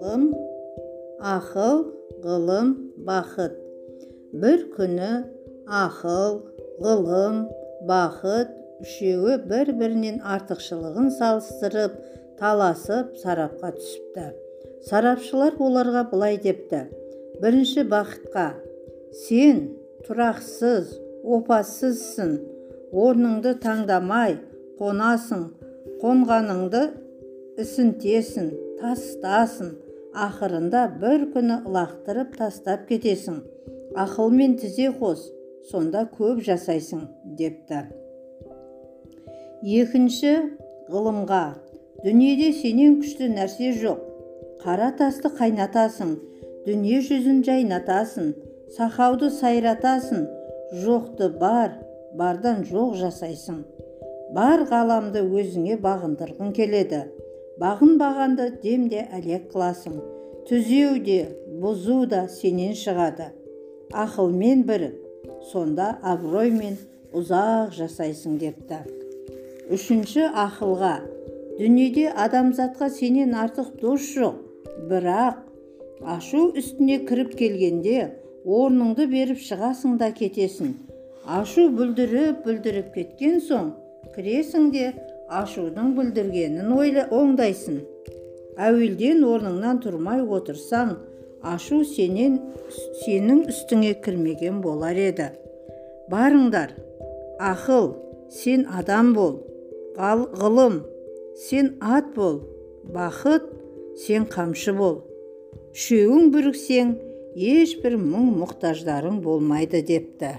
ғылым ақыл ғылым бақыт бір күні ақыл ғылым бақыт үшеуі бір бірінен артықшылығын салыстырып таласып сарапқа түсіпті сарапшылар оларға былай депті бірінші бақытқа сен тұрақсыз опасызсың орныңды таңдамай қонасың қонғаныңды ісінтесің тастасын ақырында бір күні лақтырып тастап кетесің. Ақылмен тізе қос сонда көп жасайсың депті. Екінші ғылымға. Дүниеде сенен күшті нәрсе жоқ. Қара тасты қайнатасың дүние жүзін жайнатасың сахауды сайратасың. Жоқты бар бардан жоқ жасайсың. Бар ғаламды өзіңе бағындырғың келеді. Бағынбағанды демде әлек қыласың. Түзеу де бұзу да сенен шығады. Ақылмен бірік сонда абыроймен ұзақ жасайсың депті. Үшінші ақылға дүниеде адамзатқа сенен артық дос жоқ. Бірақ ашу үстіне кіріп келгенде орныңды беріп шығасың да кетесің. Ашу бүлдіріп бүлдіріп кеткен соң кіресің де ашудың бүлдіргенін ойла оңдайсың. Әуелден орныңнан тұрмай отырсаң ашу сенен сенің үстіңе кірмеген болар еді. Барыңдар ақыл сен адам бол ғылым сен ат бол бақыт сен қамшы бол. Үшеуің біріксең ешбір мұң мұқтаждарың болмайды депті.